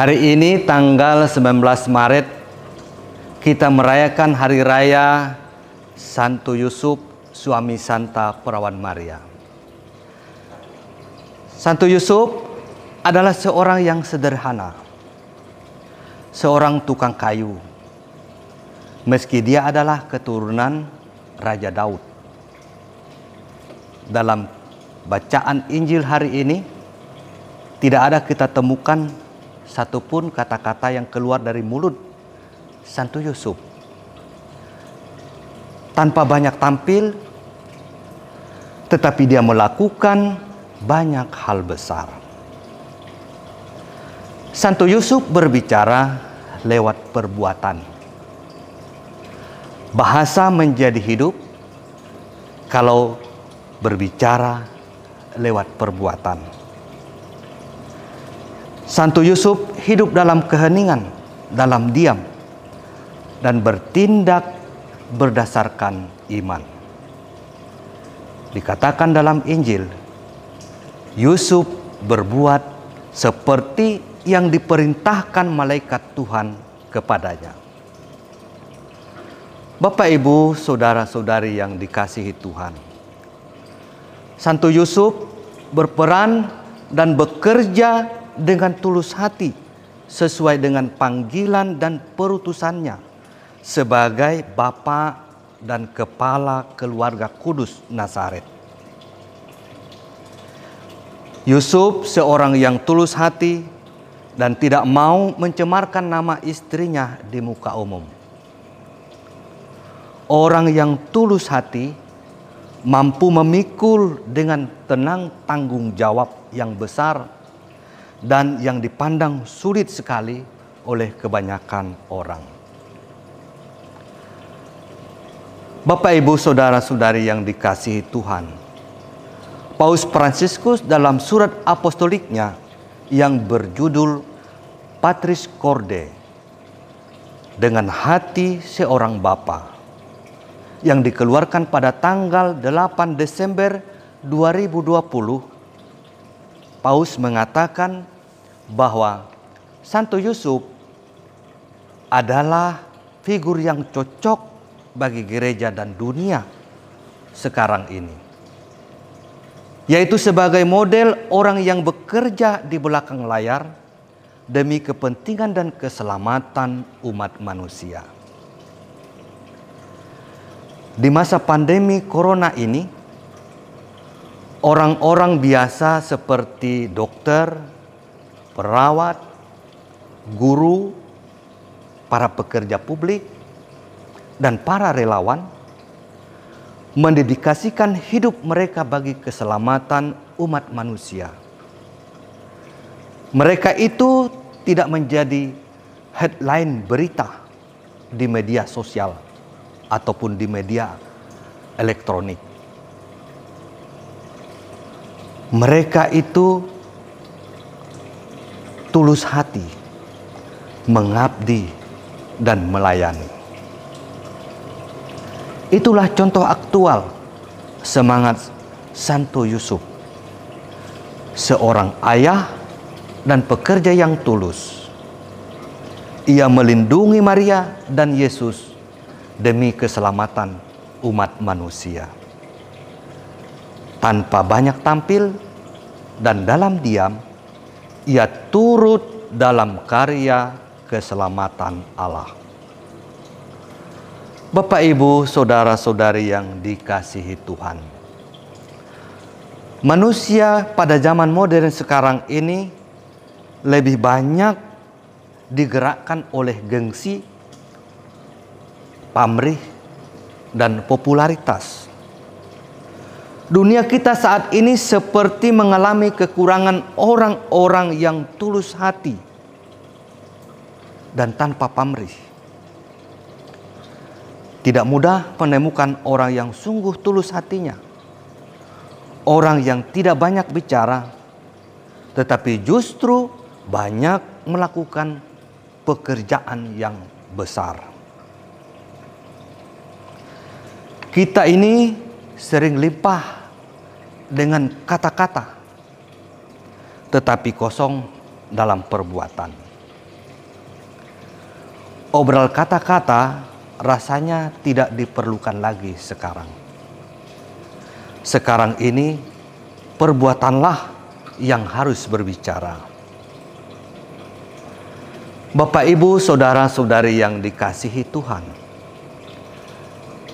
Hari ini tanggal 19 Maret kita merayakan hari raya Santo Yusuf suami Santa Perawan Maria. Santo Yusuf adalah seorang yang sederhana. Seorang tukang kayu. Meski dia adalah keturunan Raja Daud. Dalam bacaan Injil hari ini tidak ada kita temukan satupun kata-kata yang keluar dari mulut Santo Yusuf. Tanpa banyak tampil, tetapi dia melakukan banyak hal besar. Santo Yusuf berbicara lewat perbuatan. Bahasa menjadi hidup kalau berbicara lewat perbuatan. Santo Yusuf hidup dalam keheningan, dalam diam, dan bertindak berdasarkan iman. Dikatakan dalam Injil, Yusuf berbuat seperti yang diperintahkan malaikat Tuhan kepadanya. Bapak, ibu, saudara-saudari yang dikasihi Tuhan, Santo Yusuf berperan dan bekerja dengan tulus hati sesuai dengan panggilan dan perutusannya sebagai bapa dan kepala keluarga kudus Nazaret. Yusuf seorang yang tulus hati dan tidak mau mencemarkan nama istrinya di muka umum. Orang yang tulus hati mampu memikul dengan tenang tanggung jawab yang besar dan yang dipandang sulit sekali oleh kebanyakan orang. Bapak, ibu, saudara-saudari yang dikasihi Tuhan, Paus Fransiskus dalam surat apostoliknya yang berjudul Patris Corde dengan hati seorang bapa yang dikeluarkan pada tanggal 8 Desember 2020 Paus mengatakan bahwa Santo Yusuf adalah figur yang cocok bagi gereja dan dunia sekarang ini. Yaitu sebagai model orang yang bekerja di belakang layar demi kepentingan dan keselamatan umat manusia. Di masa pandemi corona ini, orang-orang biasa seperti dokter, perawat, guru, para pekerja publik, dan para relawan mendedikasikan hidup mereka bagi keselamatan umat manusia. Mereka itu tidak menjadi headline berita di media sosial ataupun di media elektronik. Mereka itu tulus hati, mengabdi, dan melayani. Itulah contoh aktual semangat Santo Yusuf. Seorang ayah dan pekerja yang tulus. Ia melindungi Maria dan Yesus demi keselamatan umat manusia. Tanpa banyak tampil dan dalam diam, ia turut dalam karya keselamatan Allah. Bapak, ibu, saudara-saudari yang dikasihi Tuhan, manusia pada zaman modern sekarang ini lebih banyak digerakkan oleh gengsi, pamrih, dan popularitas. Dunia kita saat ini seperti mengalami kekurangan orang-orang yang tulus hati dan tanpa pamrih. Tidak mudah menemukan orang yang sungguh tulus hatinya. Orang yang tidak banyak bicara, tetapi justru banyak melakukan pekerjaan yang besar. Kita ini sering limpah dengan kata-kata, tetapi kosong dalam perbuatan. obral kata-kata rasanya tidak diperlukan lagi sekarang. Sekarang ini perbuatanlah yang harus berbicara. Bapak, ibu, saudara-saudari yang dikasihi Tuhan,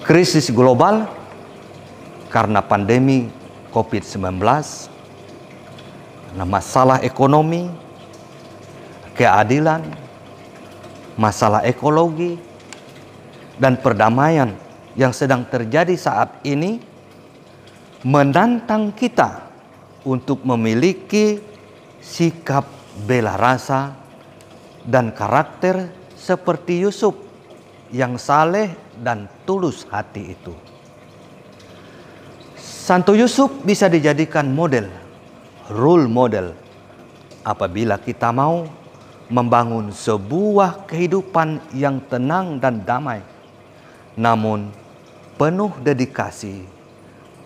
krisis global karena pandemi COVID-19, masalah ekonomi, keadilan, masalah ekologi, dan perdamaian yang sedang terjadi saat ini menantang kita untuk memiliki sikap bela rasa dan karakter seperti Yusuf yang saleh dan tulus hati itu. Santo Yusuf bisa dijadikan model, role model apabila kita mau membangun sebuah kehidupan yang tenang dan damai, namun penuh dedikasi,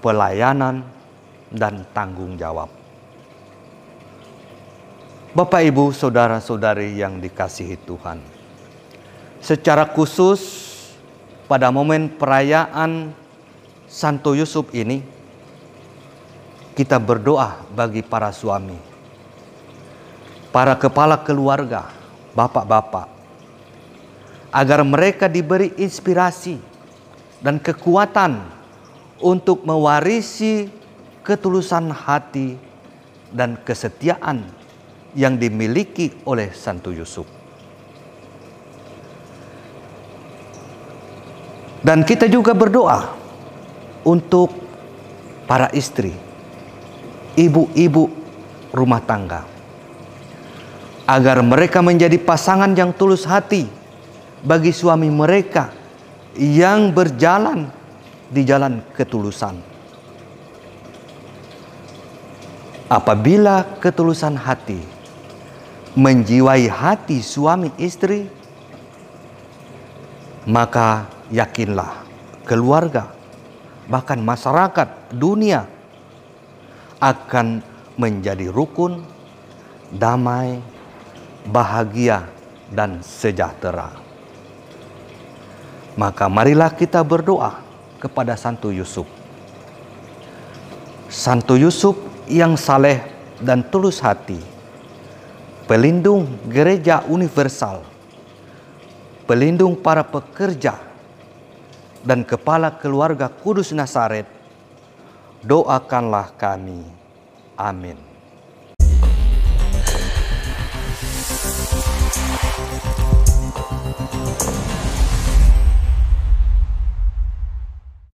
pelayanan, dan tanggung jawab. Bapak, ibu, saudara-saudari yang dikasihi Tuhan, secara khusus pada momen perayaan Santo Yusuf ini kita berdoa bagi para suami, para kepala keluarga, bapak-bapak, agar mereka diberi inspirasi dan kekuatan untuk mewarisi ketulusan hati dan kesetiaan yang dimiliki oleh Santo Yusuf. Dan kita juga berdoa untuk para istri ibu-ibu rumah tangga. Agar mereka menjadi pasangan yang tulus hati bagi suami mereka yang berjalan di jalan ketulusan. Apabila ketulusan hati menjiwai hati suami istri, maka yakinlah keluarga, bahkan masyarakat dunia akan menjadi rukun, damai, bahagia, dan sejahtera. Maka marilah kita berdoa kepada Santo Yusuf. Santo Yusuf yang saleh dan tulus hati, pelindung gereja universal, pelindung para pekerja, dan kepala keluarga Kudus Nazaret, doakanlah kami. Amin.